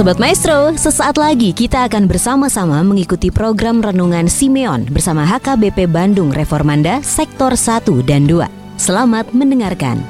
Sobat Maestro, sesaat lagi kita akan bersama-sama mengikuti program Renungan Simeon bersama HKBP Bandung Reformanda Sektor 1 dan 2. Selamat mendengarkan.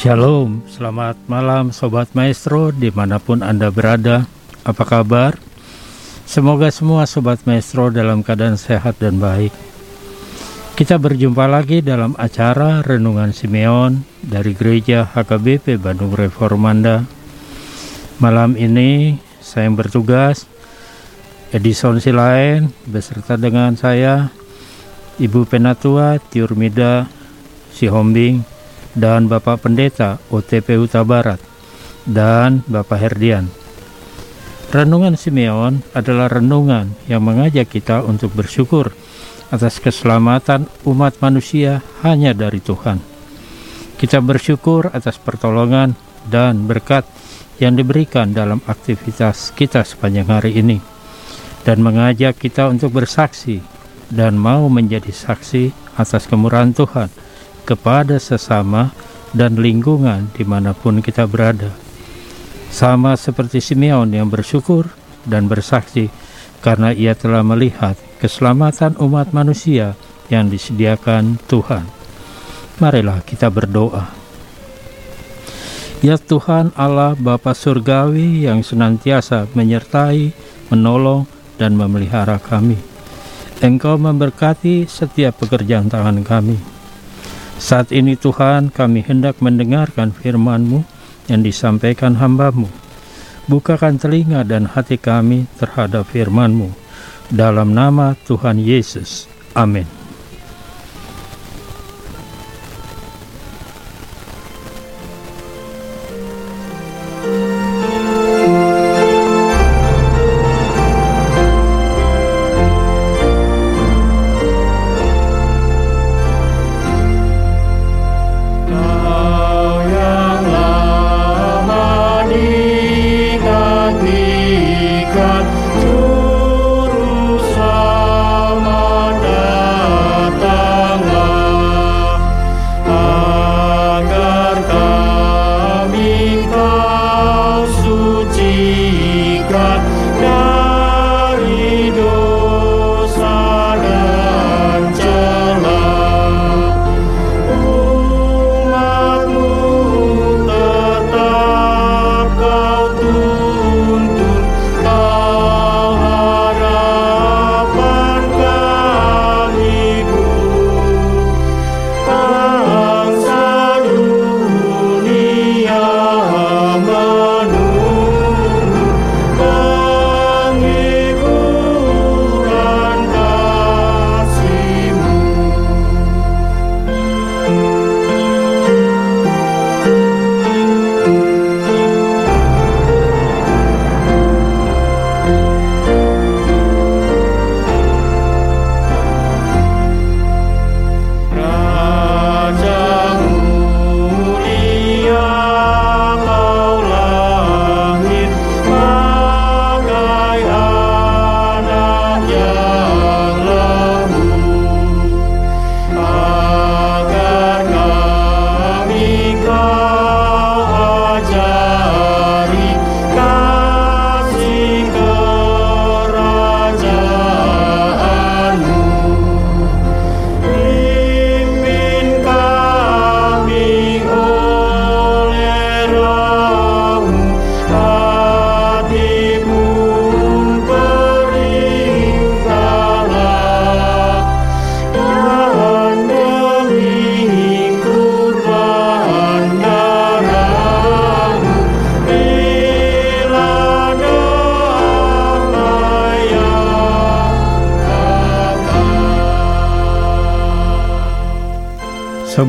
Shalom, selamat malam Sobat Maestro di mana pun Anda berada. Apa kabar? Semoga semua Sobat Maestro dalam keadaan sehat dan baik. Kita berjumpa lagi dalam acara Renungan Simeon dari Gereja HKBP Bandung Reformanda. Malam ini saya yang bertugas Edison Silaen beserta dengan saya Ibu Penatua Tiurmida Sihombing dan Bapak Pendeta OTP Huta Barat dan Bapak Herdian. Renungan Simeon adalah renungan yang mengajak kita untuk bersyukur atas keselamatan umat manusia hanya dari Tuhan. Kita bersyukur atas pertolongan dan berkat yang diberikan dalam aktivitas kita sepanjang hari ini dan mengajak kita untuk bersaksi dan mau menjadi saksi atas kemurahan Tuhan kepada sesama dan lingkungan di mana pun kita berada. Sama seperti Simeon yang bersyukur dan bersaksi karena ia telah melihat keselamatan umat manusia yang disediakan Tuhan. Marilah kita berdoa. Ya Tuhan Allah Bapa Surgawi yang senantiasa menyertai, menolong, dan memelihara kami. Engkau memberkati setiap pekerjaan tangan kami. Saat ini Tuhan kami hendak mendengarkan firman-Mu yang disampaikan hamba-Mu. Bukakan telinga dan hati kami terhadap firman-Mu. Dalam nama Tuhan Yesus. Amin.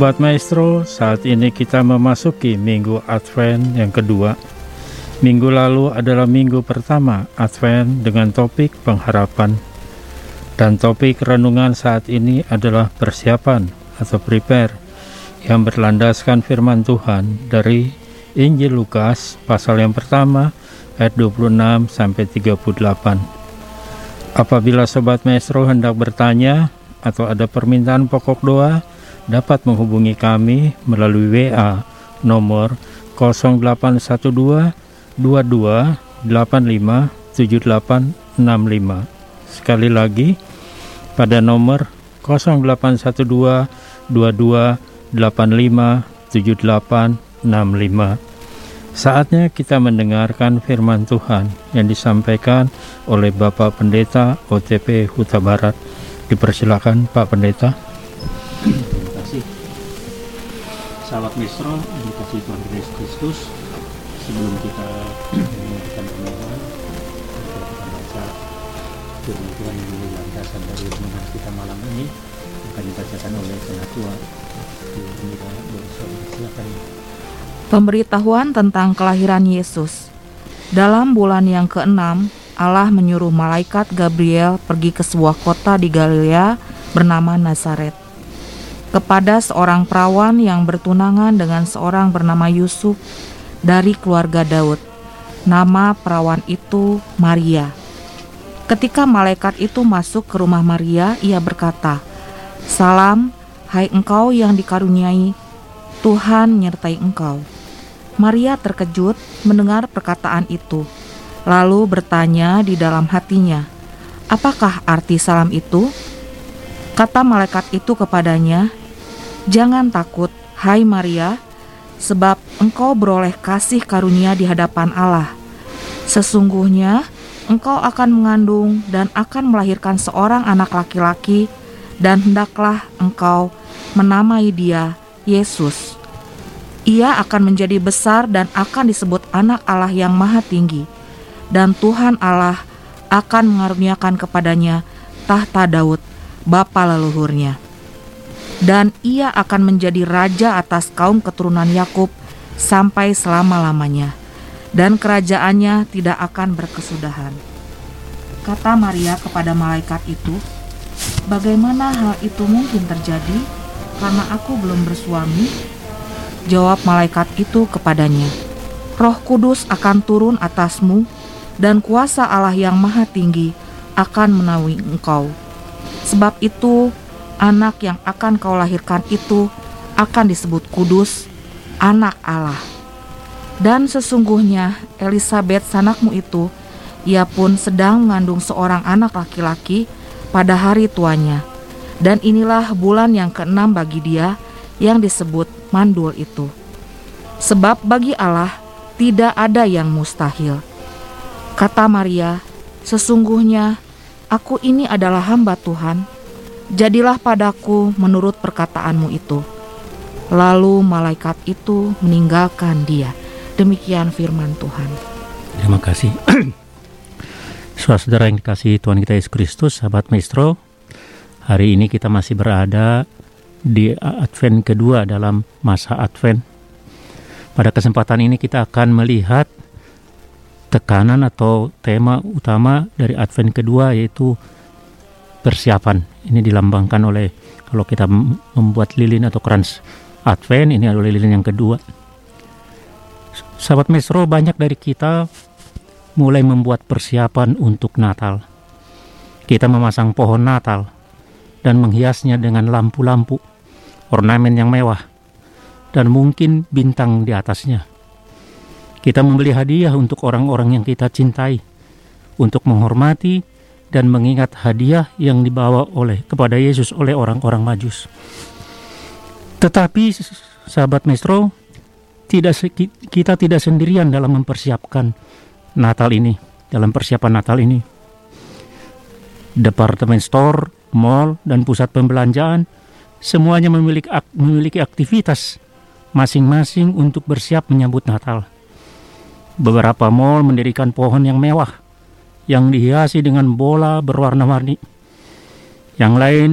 Sobat Maestro, saat ini kita memasuki minggu Advent yang kedua. Minggu lalu adalah minggu pertama Advent dengan topik pengharapan. Dan topik renungan saat ini adalah persiapan atau prepare yang berlandaskan firman Tuhan dari Injil Lukas pasal yang pertama ayat 26 sampai 38. Apabila sobat maestro hendak bertanya atau ada permintaan pokok doa, dapat menghubungi kami melalui WA nomor 0812 22 85 7865. Sekali lagi pada nomor 0812 22 85 7865. Saatnya kita mendengarkan firman Tuhan yang disampaikan oleh Bapak Pendeta OTP Huta Barat. Dipersilakan Pak Pendeta. Sahabat Mistro, dikasih Tuhan Yesus Kristus. Sebelum kita mendengarkan renungan, kita baca firman Tuhan yang menjadi dari renungan kita malam ini akan dibacakan oleh Penatua. Silakan. Pemberitahuan tentang kelahiran Yesus. Dalam bulan yang keenam, Allah menyuruh malaikat Gabriel pergi ke sebuah kota di Galilea bernama Nazaret. Kepada seorang perawan yang bertunangan dengan seorang bernama Yusuf dari keluarga Daud. Nama perawan itu Maria. Ketika malaikat itu masuk ke rumah Maria, ia berkata, "Salam, hai engkau yang dikaruniai, Tuhan menyertai engkau." Maria terkejut mendengar perkataan itu, lalu bertanya di dalam hatinya, "Apakah arti salam itu?" Kata malaikat itu kepadanya, "Jangan takut, hai Maria, sebab engkau beroleh kasih karunia di hadapan Allah. Sesungguhnya engkau akan mengandung dan akan melahirkan seorang anak laki-laki, dan hendaklah engkau menamai dia Yesus." Ia akan menjadi besar dan akan disebut anak Allah yang maha tinggi. Dan Tuhan Allah akan mengaruniakan kepadanya tahta Daud, bapa leluhurnya. Dan ia akan menjadi raja atas kaum keturunan Yakub sampai selama-lamanya. Dan kerajaannya tidak akan berkesudahan. Kata Maria kepada malaikat itu, Bagaimana hal itu mungkin terjadi karena aku belum bersuami? Jawab malaikat itu kepadanya, Roh Kudus akan turun atasmu, dan kuasa Allah yang Maha Tinggi akan menaungi engkau. Sebab itu, anak yang akan kau lahirkan itu akan disebut kudus, anak Allah. Dan sesungguhnya Elizabeth sanakmu itu, ia pun sedang mengandung seorang anak laki-laki pada hari tuanya. Dan inilah bulan yang keenam bagi dia yang disebut mandul itu. Sebab bagi Allah tidak ada yang mustahil. Kata Maria, sesungguhnya aku ini adalah hamba Tuhan. Jadilah padaku menurut perkataanmu itu. Lalu malaikat itu meninggalkan dia. Demikian firman Tuhan. Terima kasih. Saudara yang dikasih Tuhan kita Yesus Kristus, sahabat Maestro, hari ini kita masih berada di Advent kedua dalam masa Advent. Pada kesempatan ini kita akan melihat tekanan atau tema utama dari Advent kedua yaitu persiapan. Ini dilambangkan oleh kalau kita membuat lilin atau krans Advent ini adalah lilin yang kedua. Sahabat Mesro banyak dari kita mulai membuat persiapan untuk Natal. Kita memasang pohon Natal dan menghiasnya dengan lampu-lampu ornamen yang mewah, dan mungkin bintang di atasnya. Kita membeli hadiah untuk orang-orang yang kita cintai, untuk menghormati dan mengingat hadiah yang dibawa oleh kepada Yesus oleh orang-orang Majus. Tetapi sahabat Mestro, tidak kita tidak sendirian dalam mempersiapkan Natal ini, dalam persiapan Natal ini. Departemen store, mall, dan pusat pembelanjaan semuanya memiliki, memiliki aktivitas masing-masing untuk bersiap menyambut Natal. Beberapa mall mendirikan pohon yang mewah yang dihiasi dengan bola berwarna-warni. Yang lain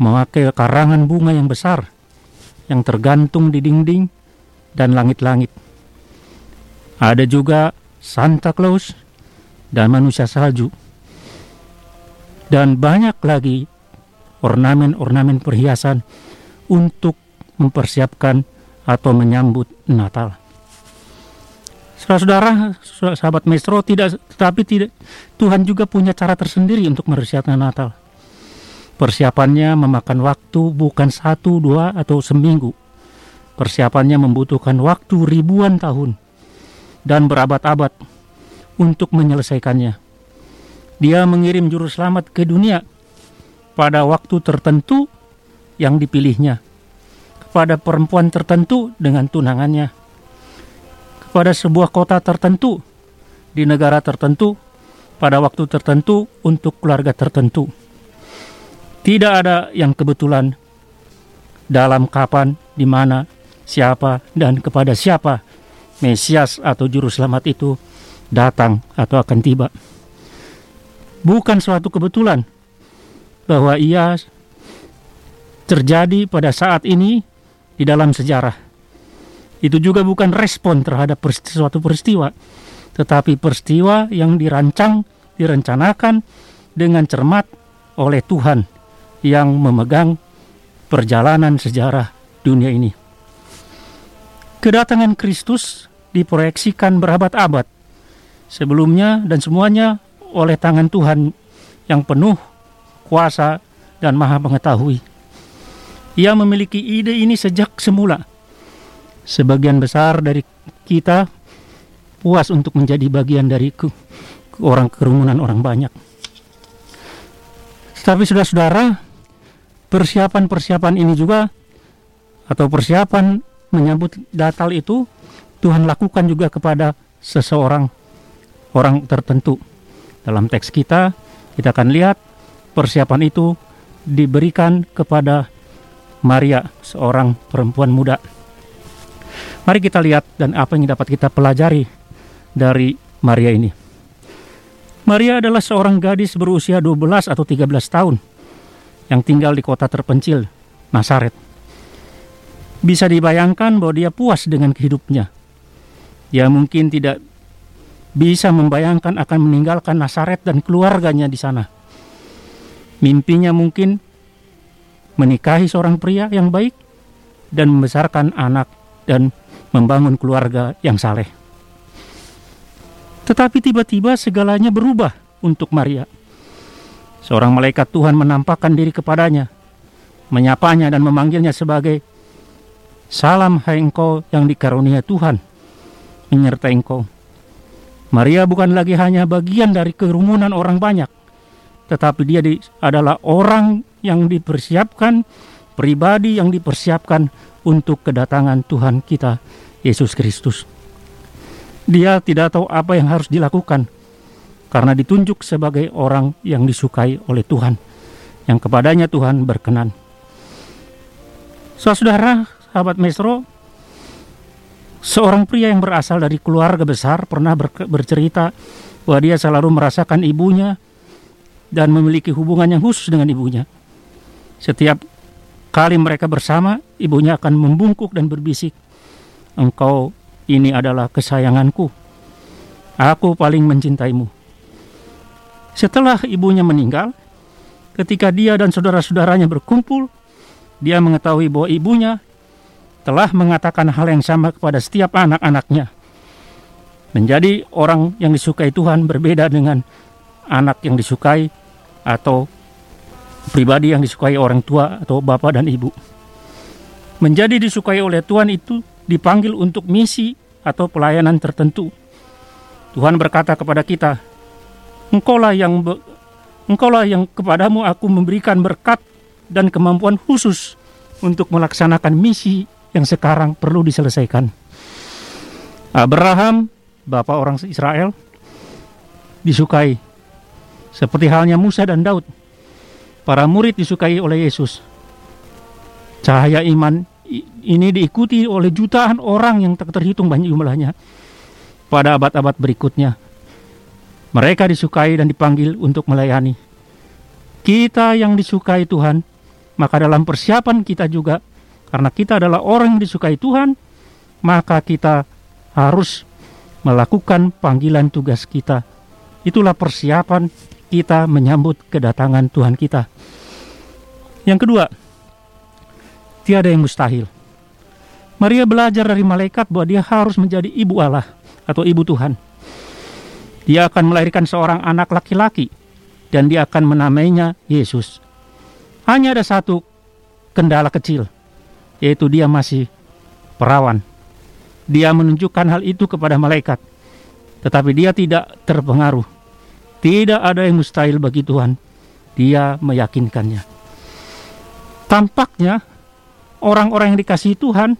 memakai karangan bunga yang besar yang tergantung di dinding dan langit-langit. Ada juga Santa Claus dan manusia salju. Dan banyak lagi ornamen-ornamen perhiasan untuk mempersiapkan atau menyambut Natal. Saudara-saudara, sahabat Maestro, tidak tetapi tidak Tuhan juga punya cara tersendiri untuk mempersiapkan Natal. Persiapannya memakan waktu bukan satu, dua, atau seminggu. Persiapannya membutuhkan waktu ribuan tahun dan berabad-abad untuk menyelesaikannya. Dia mengirim juru selamat ke dunia pada waktu tertentu yang dipilihnya, kepada perempuan tertentu dengan tunangannya, kepada sebuah kota tertentu di negara tertentu pada waktu tertentu untuk keluarga tertentu. Tidak ada yang kebetulan dalam kapan, di mana, siapa, dan kepada siapa Mesias atau Juru Selamat itu datang atau akan tiba. Bukan suatu kebetulan bahwa ia terjadi pada saat ini di dalam sejarah. Itu juga bukan respon terhadap suatu peristiwa, tetapi peristiwa yang dirancang, direncanakan dengan cermat oleh Tuhan yang memegang perjalanan sejarah dunia ini. Kedatangan Kristus diproyeksikan berabad-abad sebelumnya dan semuanya oleh tangan Tuhan yang penuh kuasa dan maha mengetahui. Ia memiliki ide ini sejak semula. Sebagian besar dari kita puas untuk menjadi bagian dari ke, ke orang kerumunan orang banyak. Tapi saudara-saudara, persiapan-persiapan ini juga atau persiapan menyambut Natal itu Tuhan lakukan juga kepada seseorang orang tertentu. Dalam teks kita, kita akan lihat persiapan itu diberikan kepada Maria, seorang perempuan muda. Mari kita lihat dan apa yang dapat kita pelajari dari Maria ini. Maria adalah seorang gadis berusia 12 atau 13 tahun yang tinggal di kota terpencil, Nasaret. Bisa dibayangkan bahwa dia puas dengan hidupnya. Dia mungkin tidak bisa membayangkan akan meninggalkan Nasaret dan keluarganya di sana. Mimpinya mungkin menikahi seorang pria yang baik dan membesarkan anak dan membangun keluarga yang saleh. Tetapi tiba-tiba segalanya berubah untuk Maria. Seorang malaikat Tuhan menampakkan diri kepadanya, menyapanya dan memanggilnya sebagai Salam hai engkau yang dikarunia Tuhan, menyertai engkau. Maria bukan lagi hanya bagian dari kerumunan orang banyak, tetapi dia di, adalah orang yang dipersiapkan, pribadi yang dipersiapkan untuk kedatangan Tuhan kita, Yesus Kristus. Dia tidak tahu apa yang harus dilakukan karena ditunjuk sebagai orang yang disukai oleh Tuhan, yang kepadanya Tuhan berkenan. Saudara, sahabat Mesro, seorang pria yang berasal dari keluarga besar pernah bercerita bahwa dia selalu merasakan ibunya dan memiliki hubungan yang khusus dengan ibunya. Setiap kali mereka bersama, ibunya akan membungkuk dan berbisik, "Engkau ini adalah kesayanganku. Aku paling mencintaimu." Setelah ibunya meninggal, ketika dia dan saudara-saudaranya berkumpul, dia mengetahui bahwa ibunya telah mengatakan hal yang sama kepada setiap anak-anaknya. Menjadi orang yang disukai Tuhan berbeda dengan anak yang disukai atau pribadi yang disukai orang tua atau bapak dan ibu. Menjadi disukai oleh Tuhan itu dipanggil untuk misi atau pelayanan tertentu. Tuhan berkata kepada kita, Engkaulah yang be, engkaulah yang kepadamu aku memberikan berkat dan kemampuan khusus untuk melaksanakan misi yang sekarang perlu diselesaikan. Abraham, bapak orang Israel, disukai seperti halnya Musa dan Daud Para murid disukai oleh Yesus. Cahaya iman ini diikuti oleh jutaan orang yang tak terhitung banyak jumlahnya pada abad-abad berikutnya. Mereka disukai dan dipanggil untuk melayani. Kita yang disukai Tuhan, maka dalam persiapan kita juga karena kita adalah orang yang disukai Tuhan, maka kita harus melakukan panggilan tugas kita. Itulah persiapan kita menyambut kedatangan Tuhan kita. Yang kedua, tiada yang mustahil. Maria belajar dari malaikat bahwa dia harus menjadi ibu Allah atau ibu Tuhan. Dia akan melahirkan seorang anak laki-laki dan dia akan menamainya Yesus. Hanya ada satu kendala kecil, yaitu dia masih perawan. Dia menunjukkan hal itu kepada malaikat, tetapi dia tidak terpengaruh. Tidak ada yang mustahil bagi Tuhan. Dia meyakinkannya. Tampaknya orang-orang yang dikasihi Tuhan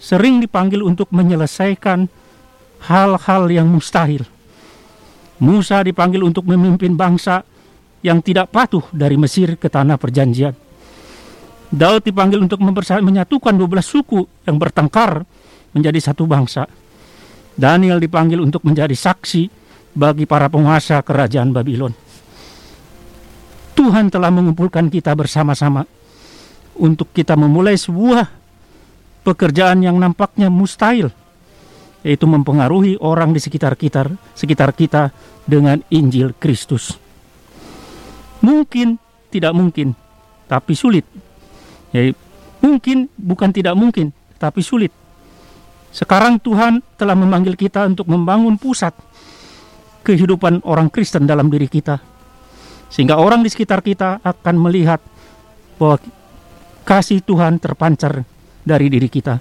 sering dipanggil untuk menyelesaikan hal-hal yang mustahil. Musa dipanggil untuk memimpin bangsa yang tidak patuh dari Mesir ke tanah perjanjian. Daud dipanggil untuk menyatukan 12 suku yang bertengkar menjadi satu bangsa. Daniel dipanggil untuk menjadi saksi bagi para penguasa kerajaan Babylon. Tuhan telah mengumpulkan kita bersama-sama untuk kita memulai sebuah pekerjaan yang nampaknya mustahil, yaitu mempengaruhi orang di sekitar kita, sekitar kita dengan Injil Kristus. Mungkin tidak mungkin, tapi sulit Ya, mungkin bukan tidak mungkin, tapi sulit. Sekarang Tuhan telah memanggil kita untuk membangun pusat kehidupan orang Kristen dalam diri kita. Sehingga orang di sekitar kita akan melihat bahwa kasih Tuhan terpancar dari diri kita.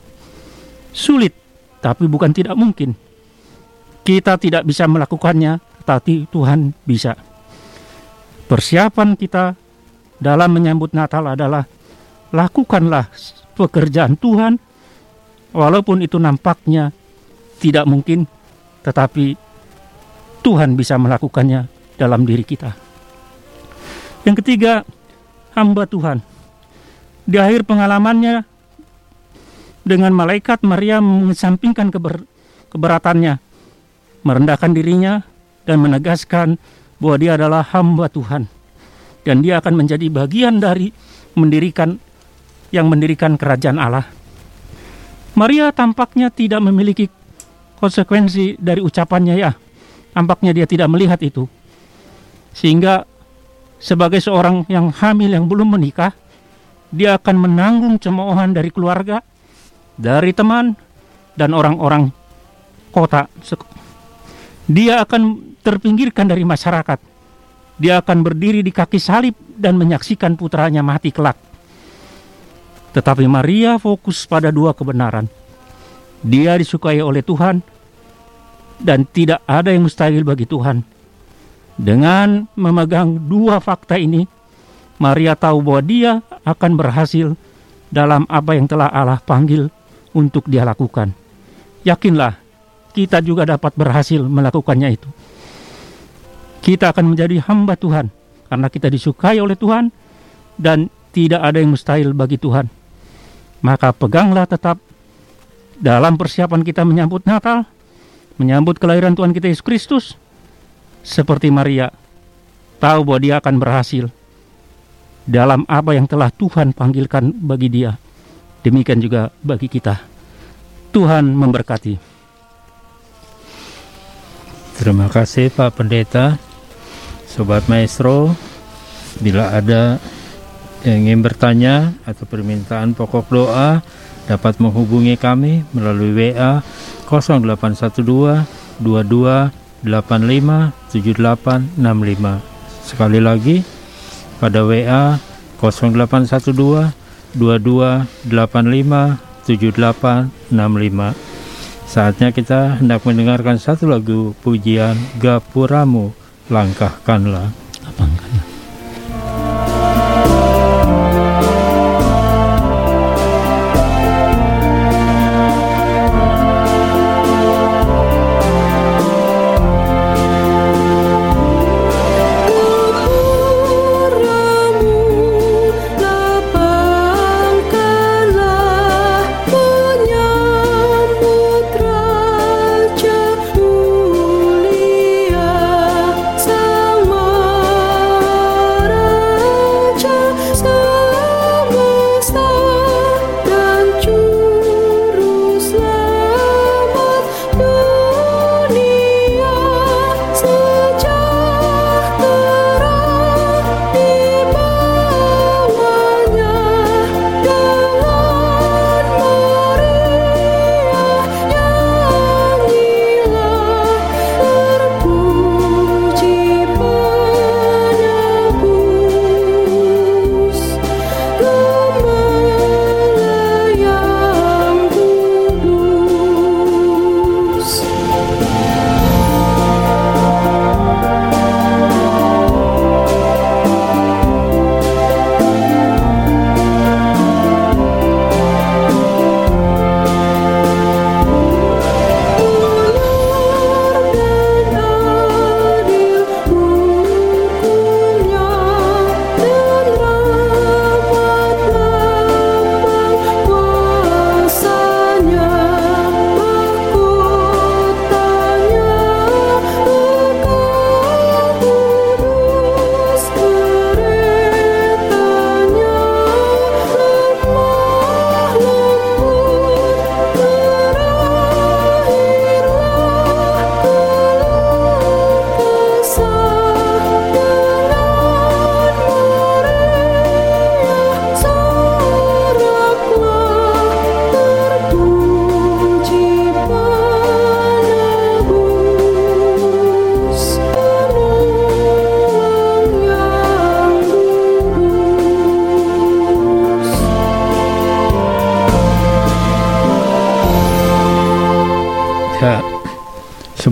Sulit, tapi bukan tidak mungkin. Kita tidak bisa melakukannya, tapi Tuhan bisa. Persiapan kita dalam menyambut Natal adalah lakukanlah pekerjaan Tuhan walaupun itu nampaknya tidak mungkin tetapi Tuhan bisa melakukannya dalam diri kita. Yang ketiga, hamba Tuhan. Di akhir pengalamannya dengan malaikat Maria mengesampingkan keber, keberatannya, merendahkan dirinya dan menegaskan bahwa dia adalah hamba Tuhan dan dia akan menjadi bagian dari mendirikan yang mendirikan kerajaan Allah. Maria tampaknya tidak memiliki konsekuensi dari ucapannya ya. Tampaknya dia tidak melihat itu. Sehingga sebagai seorang yang hamil yang belum menikah, dia akan menanggung cemoohan dari keluarga, dari teman, dan orang-orang kota. Dia akan terpinggirkan dari masyarakat. Dia akan berdiri di kaki salib dan menyaksikan putranya mati kelak. Tetapi Maria fokus pada dua kebenaran. Dia disukai oleh Tuhan dan tidak ada yang mustahil bagi Tuhan. Dengan memegang dua fakta ini, Maria tahu bahwa dia akan berhasil dalam apa yang telah Allah panggil untuk dia lakukan. Yakinlah, kita juga dapat berhasil melakukannya itu. Kita akan menjadi hamba Tuhan karena kita disukai oleh Tuhan dan tidak ada yang mustahil bagi Tuhan. Maka peganglah tetap dalam persiapan kita menyambut Natal, menyambut kelahiran Tuhan kita Yesus Kristus, seperti Maria, tahu bahwa dia akan berhasil dalam apa yang telah Tuhan panggilkan bagi dia. Demikian juga bagi kita. Tuhan memberkati. Terima kasih Pak Pendeta. Sobat Maestro, bila ada yang ingin bertanya atau permintaan pokok doa dapat menghubungi kami melalui WA 0812 22 85 7865 sekali lagi pada WA 0812 22 85 7865 saatnya kita hendak mendengarkan satu lagu pujian Gapuramu langkahkanlah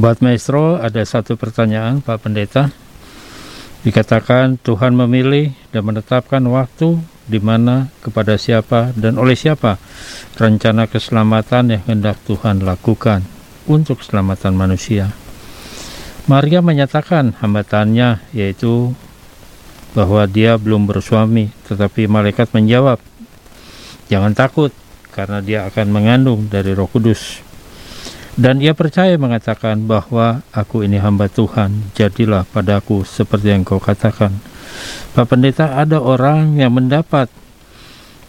Sobat Maestro, ada satu pertanyaan Pak Pendeta. Dikatakan Tuhan memilih dan menetapkan waktu di mana, kepada siapa, dan oleh siapa rencana keselamatan yang hendak Tuhan lakukan untuk keselamatan manusia. Maria menyatakan hambatannya yaitu bahwa dia belum bersuami, tetapi malaikat menjawab, "Jangan takut, karena dia akan mengandung dari Roh Kudus." Dan ia percaya mengatakan bahwa aku ini hamba Tuhan, jadilah padaku seperti yang kau katakan. Pak Pendeta, ada orang yang mendapat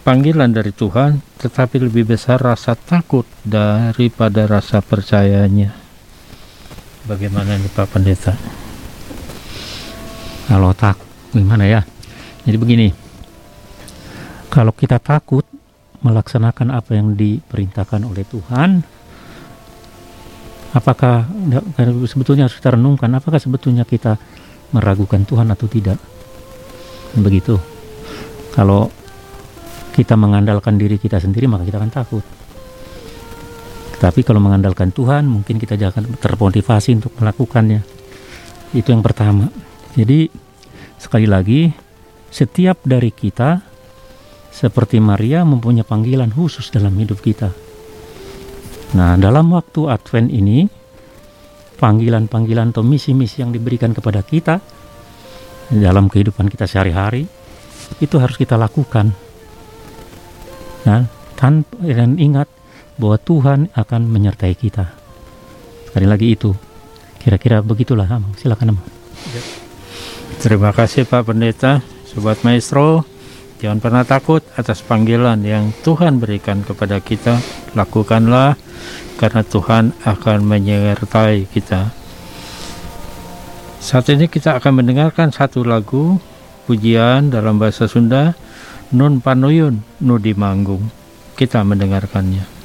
panggilan dari Tuhan, tetapi lebih besar rasa takut daripada rasa percayanya. Bagaimana nih Pak Pendeta? Kalau tak, gimana ya? Jadi begini, kalau kita takut melaksanakan apa yang diperintahkan oleh Tuhan, apakah sebetulnya harus kita renungkan? Apakah sebetulnya kita meragukan Tuhan atau tidak? Begitu. Kalau kita mengandalkan diri kita sendiri maka kita akan takut. Tapi kalau mengandalkan Tuhan mungkin kita jangan termotivasi untuk melakukannya. Itu yang pertama. Jadi sekali lagi setiap dari kita seperti Maria mempunyai panggilan khusus dalam hidup kita Nah, dalam waktu Advent ini, panggilan-panggilan atau misi-misi yang diberikan kepada kita dalam kehidupan kita sehari-hari itu harus kita lakukan. Nah, tanpa dan ingat bahwa Tuhan akan menyertai kita. Sekali lagi itu, kira-kira begitulah. Silakan, Am. Terima kasih Pak Pendeta, Sobat Maestro. Jangan pernah takut atas panggilan yang Tuhan berikan kepada kita. Lakukanlah karena Tuhan akan menyertai kita. Saat ini kita akan mendengarkan satu lagu pujian dalam bahasa Sunda Nun Panuyun Nudi Manggung. Kita mendengarkannya.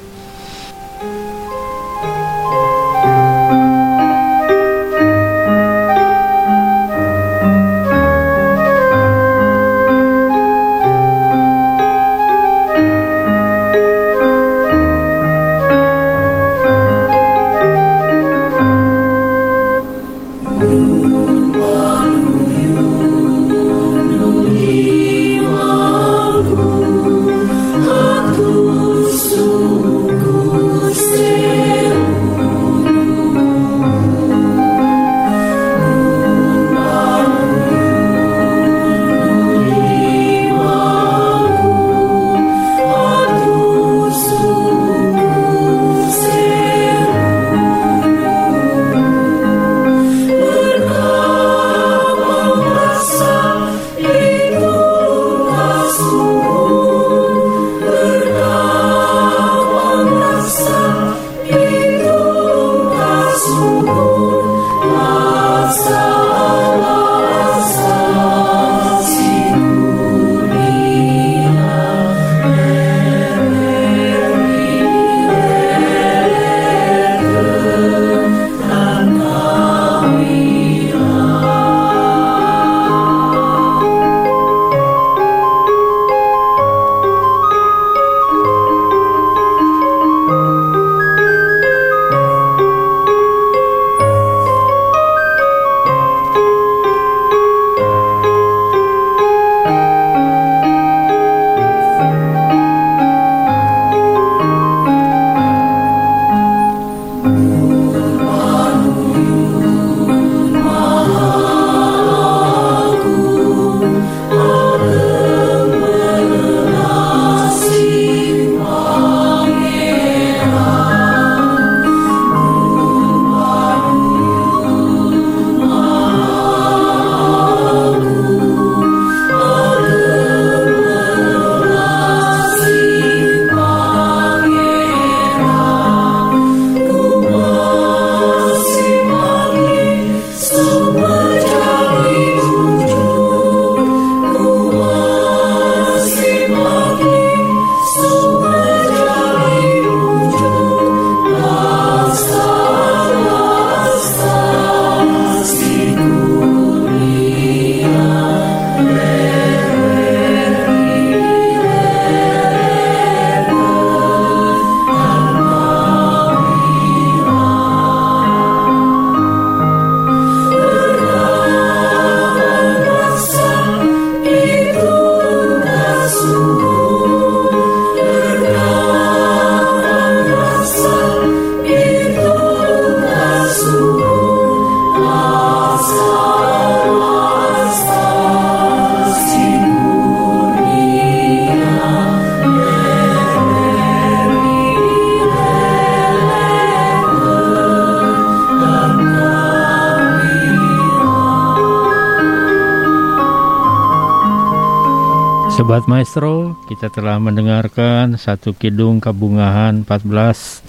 Maestro, kita telah mendengarkan satu kidung kabungahan 14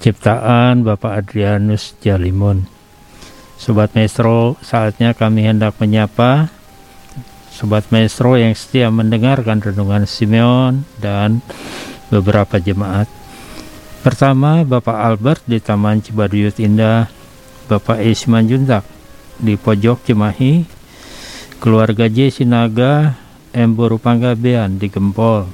ciptaan Bapak Adrianus Jalimun. Sobat Maestro, saatnya kami hendak menyapa Sobat Maestro yang setia mendengarkan renungan Simeon dan beberapa jemaat. Pertama, Bapak Albert di Taman Cibaduyut Indah, Bapak Isman Juntak di Pojok Cimahi, keluarga J Sinaga, M Boru Panggabean di Gempol,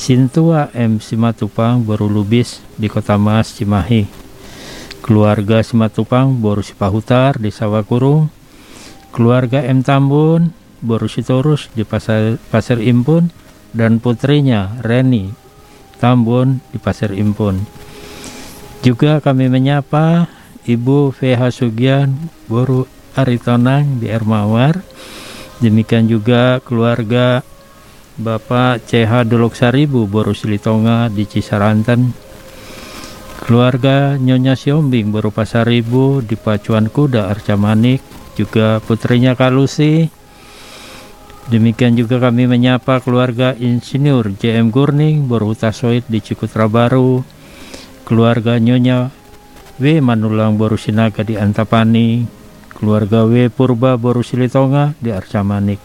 Sintua M Simatupang Boru Lubis di Kota Mas Cimahi, keluarga Simatupang Boru Sipahutar di Sawakurung, keluarga M Tambun Boru Sitorus di Pasar, Pasir Impun, dan putrinya Reni Tambun di Pasir Impun. Juga kami menyapa Ibu VH Sugian Boru Aritonang di Ermawar. Demikian juga keluarga Bapak CH Dolok Saribu Boru Silitonga di Cisaranten. Keluarga Nyonya Siombing Boru Pasaribu di Pacuan Kuda Arca Manik. Juga putrinya Kalusi. Demikian juga kami menyapa keluarga Insinyur JM Gurning Boru Tasoid di Cikutra Baru. Keluarga Nyonya W. Manulang Boru Sinaga di Antapani, keluarga W. Purba Boru Silitonga di Arcamanik.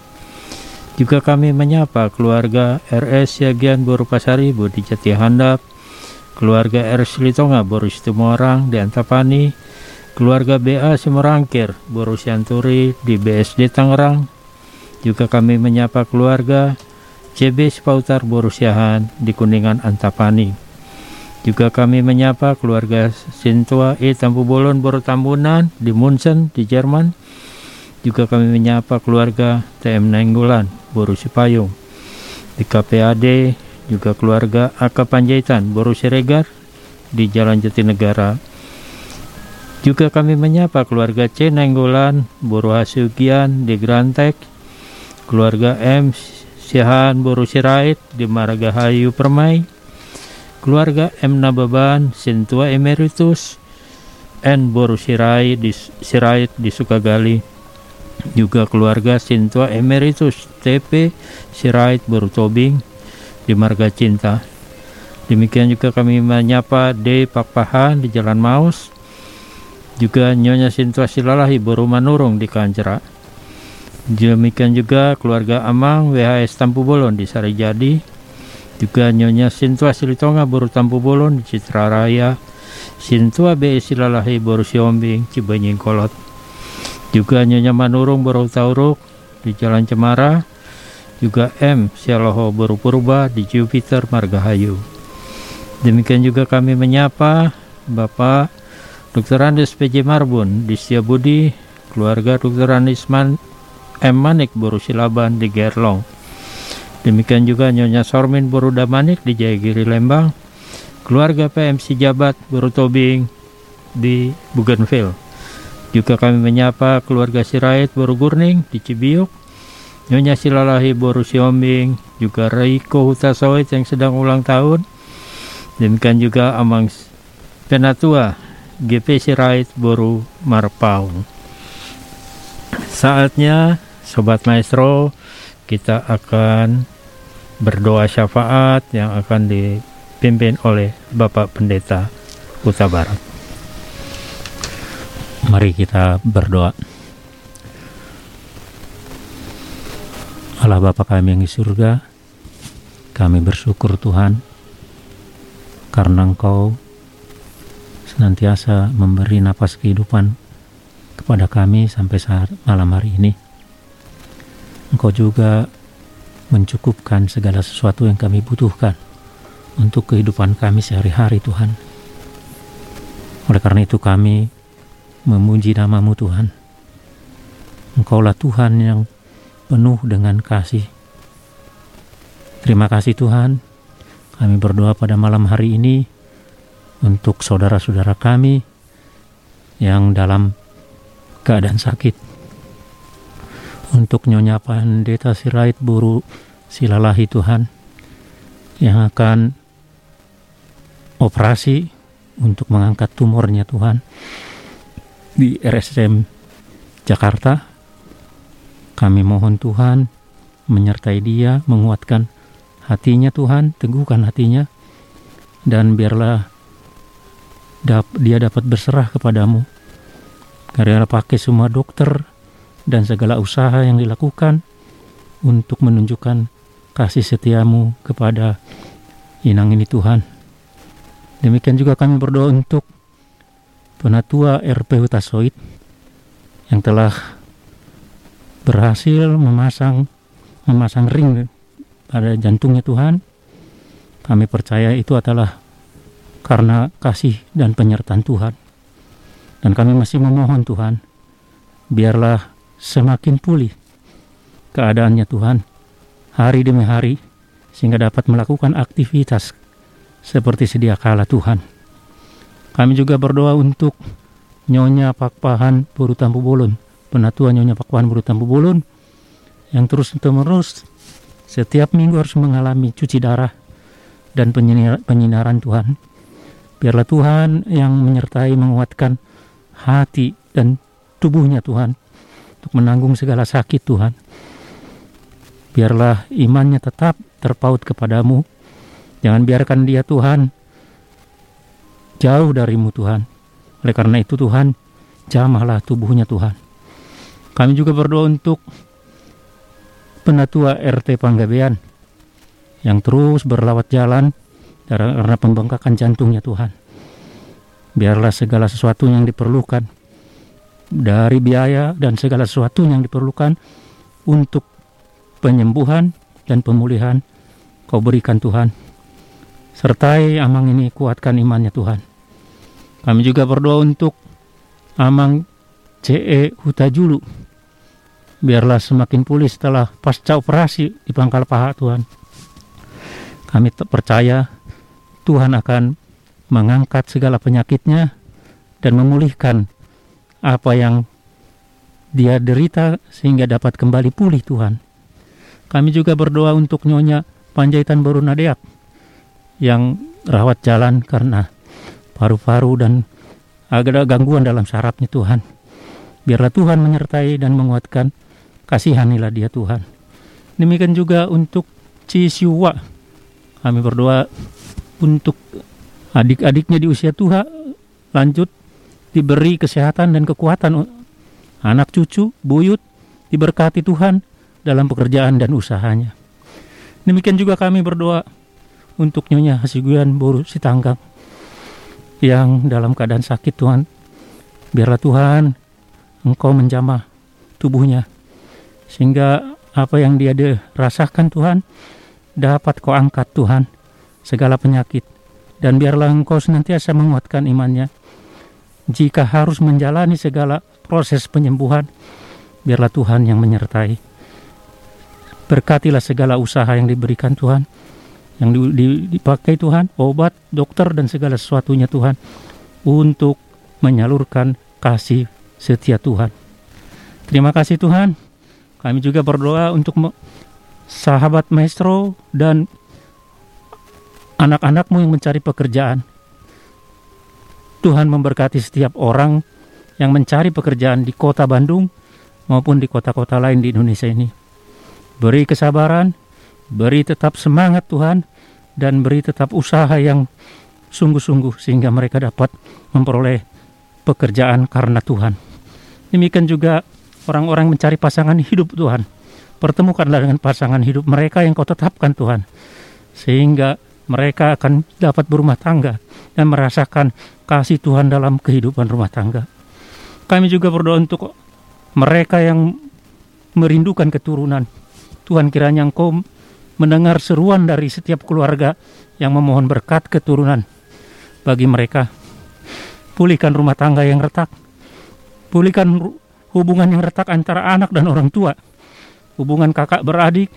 Juga kami menyapa keluarga RS Yagian Boru Pasaribu di Jati Handap, keluarga R. Silitonga Boru Situmorang di Antapani, keluarga BA Semerangkir Boru Sianturi di BSD Tangerang. Juga kami menyapa keluarga CB Spautar Boru Siahan di Kuningan Antapani. Juga kami menyapa keluarga Sintua E Tampu Bolon Boro Tambunan di Munchen di Jerman. Juga kami menyapa keluarga TM Boru Sipayung di KPAD. Juga keluarga AK Panjaitan Boru Siregar di Jalan Jatinegara. Juga kami menyapa keluarga C Nainggolan Boru Hasugian di Grantek. Keluarga M Sihan Boru Sirait di Maragahayu Permai keluarga M. Nababan, Sintua Emeritus, N. Boru Sirai di, Sirait di Sukagali, juga keluarga Sintua Emeritus TP Sirait Boru Tobing di Marga Cinta. Demikian juga kami menyapa D. Pakpahan di Jalan Maus, juga Nyonya Sintua Silalahi Boru Manurung di Kanjera. Demikian juga keluarga Amang WHS Tampu Bolon di Sarijadi, juga Nyonya Sintua Silitonga Boru Tampu Bolon di Citra Raya Sintua B Silalahi Boru Siombing Cibenying Kolot juga Nyonya Manurung Boru Tauruk di Jalan Cemara juga M Sialoho Boru Purba di Jupiter Margahayu demikian juga kami menyapa Bapak Dr. Andes PJ Marbun di Setiabudi keluarga Dr. Andes Man M. Manik Boru Silaban di Gerlong Demikian juga Nyonya Sormin Buruda Manik di Jayagiri Lembang, keluarga PMC Jabat Buru Tobing di Bougainville. Juga kami menyapa keluarga Sirait Boru Gurning di Cibiuk, Nyonya Silalahi Boru Siombing, juga Reiko Hutasawit yang sedang ulang tahun. Demikian juga Amang Penatua GP Sirait Boru Marpaung. Saatnya Sobat Maestro kita akan berdoa syafaat yang akan dipimpin oleh Bapak Pendeta Kuta Barat. Mari kita berdoa. Allah Bapa kami yang di surga, kami bersyukur Tuhan karena Engkau senantiasa memberi napas kehidupan kepada kami sampai saat malam hari ini. Engkau juga mencukupkan segala sesuatu yang kami butuhkan untuk kehidupan kami sehari-hari Tuhan. Oleh karena itu kami memuji namamu Tuhan. Engkaulah Tuhan yang penuh dengan kasih. Terima kasih Tuhan. Kami berdoa pada malam hari ini untuk saudara-saudara kami yang dalam keadaan sakit untuk Nyonya Pendeta Sirait Buru Silalahi Tuhan yang akan operasi untuk mengangkat tumornya Tuhan di RSM Jakarta. Kami mohon Tuhan menyertai dia, menguatkan hatinya Tuhan, teguhkan hatinya, dan biarlah dia dapat berserah kepadamu. Karena pakai semua dokter dan segala usaha yang dilakukan untuk menunjukkan kasih setiamu kepada inang ini Tuhan. Demikian juga kami berdoa untuk penatua RP Hutasoid yang telah berhasil memasang memasang ring pada jantungnya Tuhan. Kami percaya itu adalah karena kasih dan penyertaan Tuhan. Dan kami masih memohon Tuhan, biarlah semakin pulih keadaannya Tuhan hari demi hari sehingga dapat melakukan aktivitas seperti sedia kala Tuhan. Kami juga berdoa untuk Nyonya Pakpahan Buru Tampu Bolon, penatua Nyonya Pakpahan Buru Tampu Bolon yang terus menerus setiap minggu harus mengalami cuci darah dan penyinaran Tuhan. Biarlah Tuhan yang menyertai menguatkan hati dan tubuhnya Tuhan untuk menanggung segala sakit Tuhan. Biarlah imannya tetap terpaut kepadamu. Jangan biarkan dia Tuhan jauh darimu Tuhan. Oleh karena itu Tuhan, jamahlah tubuhnya Tuhan. Kami juga berdoa untuk penatua RT Panggabean yang terus berlawat jalan karena pembengkakan jantungnya Tuhan. Biarlah segala sesuatu yang diperlukan dari biaya dan segala sesuatu yang diperlukan untuk penyembuhan dan pemulihan kau berikan Tuhan. Sertai Amang ini kuatkan imannya Tuhan. Kami juga berdoa untuk Amang CE Hutajulu biarlah semakin pulih setelah pasca operasi di pangkal paha Tuhan. Kami percaya Tuhan akan mengangkat segala penyakitnya dan memulihkan apa yang dia derita sehingga dapat kembali pulih Tuhan. Kami juga berdoa untuk Nyonya Panjaitan Baru Nadeak yang rawat jalan karena paru-paru dan ada gangguan dalam sarafnya Tuhan. Biarlah Tuhan menyertai dan menguatkan kasihanilah dia Tuhan. Demikian juga untuk Cisiwa. Kami berdoa untuk adik-adiknya di usia tua lanjut diberi kesehatan dan kekuatan anak cucu, buyut diberkati Tuhan dalam pekerjaan dan usahanya. Demikian juga kami berdoa untuk Nyonya Hasiguan Boru Sitanggang yang dalam keadaan sakit Tuhan. Biarlah Tuhan Engkau menjamah tubuhnya sehingga apa yang dia rasakan Tuhan dapat kau angkat Tuhan segala penyakit dan biarlah engkau senantiasa menguatkan imannya jika harus menjalani segala proses penyembuhan biarlah Tuhan yang menyertai. Berkatilah segala usaha yang diberikan Tuhan yang dipakai Tuhan obat dokter dan segala sesuatunya Tuhan untuk menyalurkan kasih setia Tuhan. Terima kasih Tuhan. Kami juga berdoa untuk sahabat maestro dan anak-anakmu yang mencari pekerjaan. Tuhan memberkati setiap orang yang mencari pekerjaan di kota Bandung maupun di kota-kota lain di Indonesia ini. Beri kesabaran, beri tetap semangat Tuhan, dan beri tetap usaha yang sungguh-sungguh sehingga mereka dapat memperoleh pekerjaan karena Tuhan. Demikian juga orang-orang mencari pasangan hidup Tuhan. Pertemukanlah dengan pasangan hidup mereka yang kau tetapkan Tuhan. Sehingga mereka akan dapat berumah tangga dan merasakan kasih Tuhan dalam kehidupan rumah tangga. Kami juga berdoa untuk mereka yang merindukan keturunan. Tuhan kiranya engkau mendengar seruan dari setiap keluarga yang memohon berkat keturunan bagi mereka. Pulihkan rumah tangga yang retak. Pulihkan hubungan yang retak antara anak dan orang tua, hubungan kakak beradik,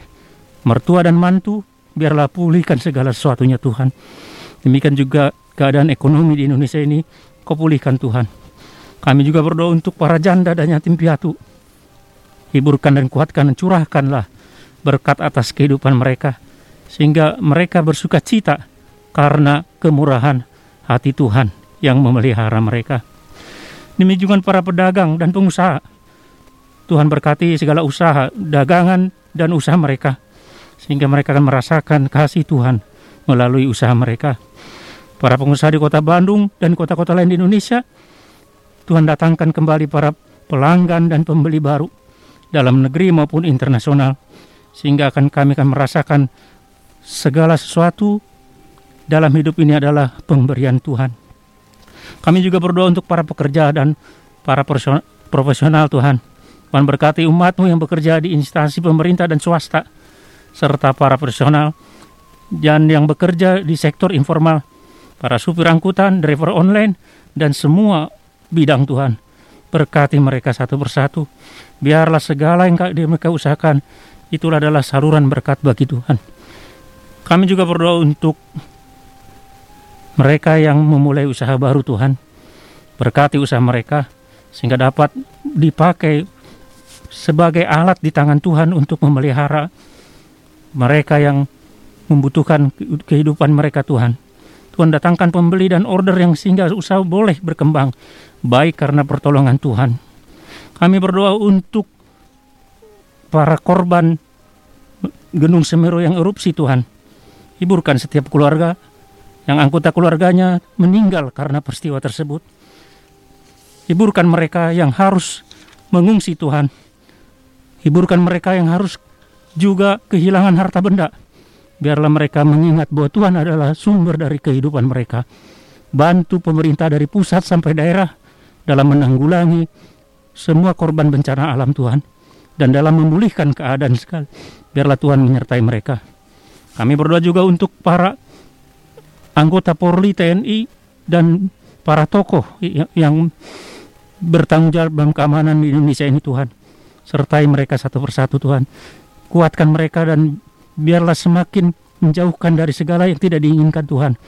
mertua dan mantu, biarlah pulihkan segala sesuatunya Tuhan. Demikian juga keadaan ekonomi di Indonesia ini, kau pulihkan Tuhan. Kami juga berdoa untuk para janda dan yatim piatu. Hiburkan dan kuatkan dan curahkanlah berkat atas kehidupan mereka. Sehingga mereka bersuka cita karena kemurahan hati Tuhan yang memelihara mereka. Demikian para pedagang dan pengusaha. Tuhan berkati segala usaha, dagangan dan usaha mereka sehingga mereka akan merasakan kasih Tuhan melalui usaha mereka. Para pengusaha di kota Bandung dan kota-kota lain di Indonesia, Tuhan datangkan kembali para pelanggan dan pembeli baru dalam negeri maupun internasional sehingga akan kami akan merasakan segala sesuatu dalam hidup ini adalah pemberian Tuhan. Kami juga berdoa untuk para pekerja dan para profesional Tuhan. Tuhan berkati umatmu yang bekerja di instansi pemerintah dan swasta, serta para profesional dan yang bekerja di sektor informal, para supir angkutan, driver online, dan semua bidang Tuhan. Berkati mereka satu persatu. Biarlah segala yang mereka usahakan, itulah adalah saluran berkat bagi Tuhan. Kami juga berdoa untuk mereka yang memulai usaha baru Tuhan. Berkati usaha mereka, sehingga dapat dipakai sebagai alat di tangan Tuhan untuk memelihara mereka yang membutuhkan kehidupan mereka Tuhan. Tuhan datangkan pembeli dan order yang sehingga usaha boleh berkembang baik karena pertolongan Tuhan. Kami berdoa untuk para korban Gunung Semeru yang erupsi Tuhan. Hiburkan setiap keluarga yang anggota keluarganya meninggal karena peristiwa tersebut Hiburkan mereka yang harus mengungsi Tuhan. Hiburkan mereka yang harus juga kehilangan harta benda. Biarlah mereka mengingat bahwa Tuhan adalah sumber dari kehidupan mereka. Bantu pemerintah dari pusat sampai daerah dalam menanggulangi semua korban bencana alam Tuhan dan dalam memulihkan keadaan sekali. Biarlah Tuhan menyertai mereka. Kami berdoa juga untuk para anggota Polri, TNI, dan para tokoh yang bertanggung jawab dalam keamanan di Indonesia ini Tuhan. Sertai mereka satu persatu Tuhan. Kuatkan mereka dan biarlah semakin menjauhkan dari segala yang tidak diinginkan Tuhan.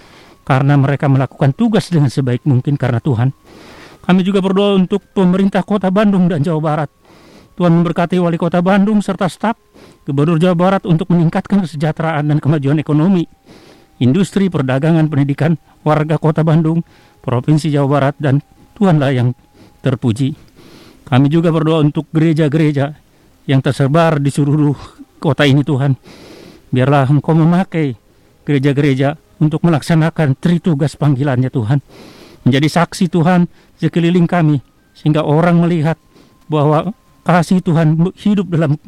Karena mereka melakukan tugas dengan sebaik mungkin karena Tuhan. Kami juga berdoa untuk pemerintah kota Bandung dan Jawa Barat. Tuhan memberkati wali kota Bandung serta staf Gubernur Jawa Barat untuk meningkatkan kesejahteraan dan kemajuan ekonomi, industri, perdagangan, pendidikan, warga kota Bandung, Provinsi Jawa Barat, dan Tuhanlah yang terpuji. Kami juga berdoa untuk gereja-gereja yang tersebar di seluruh kota ini Tuhan. Biarlah Engkau memakai gereja-gereja untuk melaksanakan tri tugas panggilannya Tuhan. Menjadi saksi Tuhan sekeliling kami sehingga orang melihat bahwa kasih Tuhan hidup dalam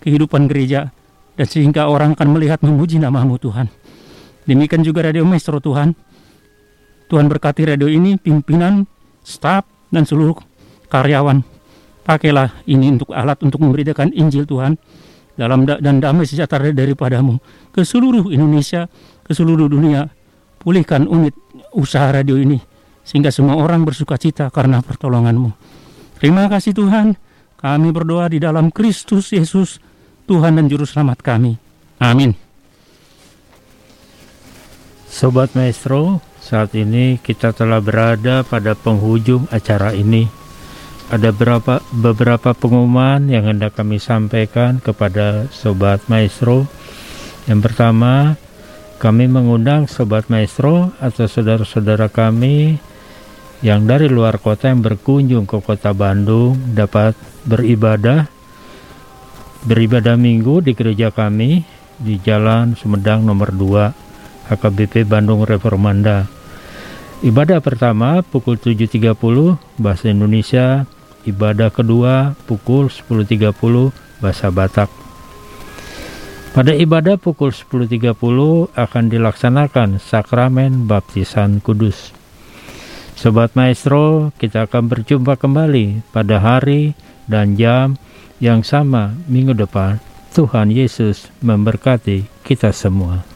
kehidupan gereja dan sehingga orang akan melihat memuji namamu Tuhan. Demikian juga Radio Maestro Tuhan. Tuhan berkati radio ini, pimpinan, staf, dan seluruh karyawan. Pakailah ini untuk alat untuk memberitakan Injil Tuhan dalam da dan damai sejahtera daripadamu ke seluruh Indonesia, ke seluruh dunia. Pulihkan unit usaha radio ini sehingga semua orang bersuka cita karena pertolonganmu. Terima kasih Tuhan. Kami berdoa di dalam Kristus Yesus, Tuhan dan Juru Selamat kami. Amin. Sobat Maestro, saat ini kita telah berada pada penghujung acara ini. Ada beberapa, beberapa pengumuman yang hendak kami sampaikan kepada Sobat Maestro. Yang pertama, kami mengundang Sobat Maestro atau saudara-saudara kami yang dari luar kota yang berkunjung ke kota Bandung dapat beribadah beribadah minggu di gereja kami di Jalan Sumedang nomor 2 HKBP Bandung Reformanda Ibadah pertama pukul 7.30 bahasa Indonesia, ibadah kedua pukul 10.30 bahasa Batak. Pada ibadah pukul 10.30 akan dilaksanakan sakramen baptisan kudus. Sobat Maestro, kita akan berjumpa kembali pada hari dan jam yang sama minggu depan. Tuhan Yesus memberkati kita semua.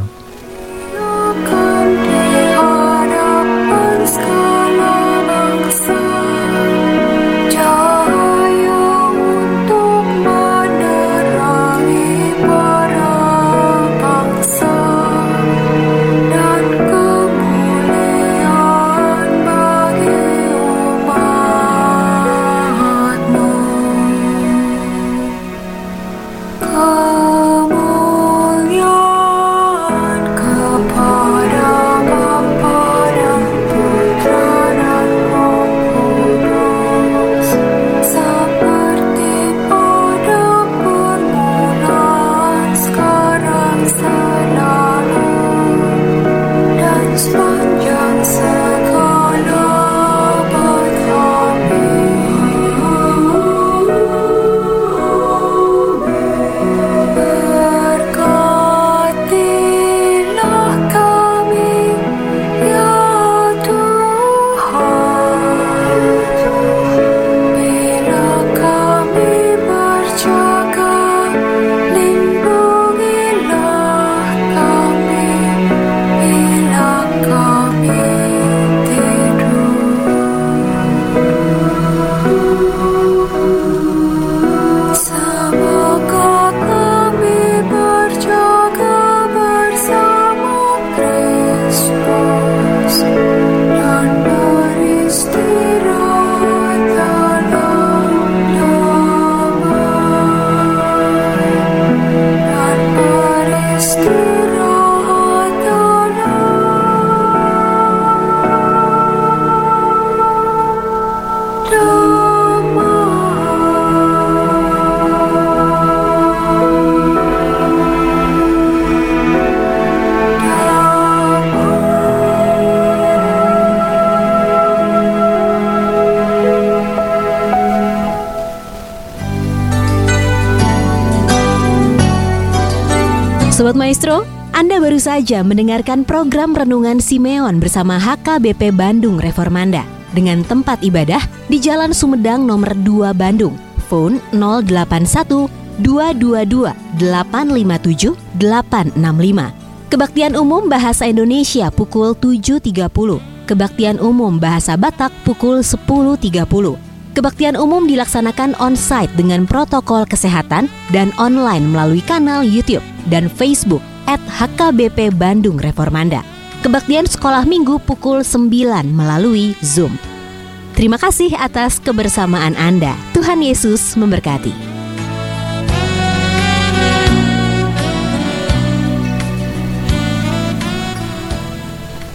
Saja mendengarkan program Renungan Simeon bersama HKBP Bandung Reformanda dengan tempat ibadah di Jalan Sumedang nomor 2 Bandung. Phone 081 222 857 865. Kebaktian Umum Bahasa Indonesia pukul 7.30. Kebaktian Umum Bahasa Batak pukul 10.30. Kebaktian umum dilaksanakan on-site dengan protokol kesehatan dan online melalui kanal YouTube dan Facebook at HKBP Bandung Reformanda. Kebaktian sekolah minggu pukul 9 melalui Zoom. Terima kasih atas kebersamaan Anda. Tuhan Yesus memberkati.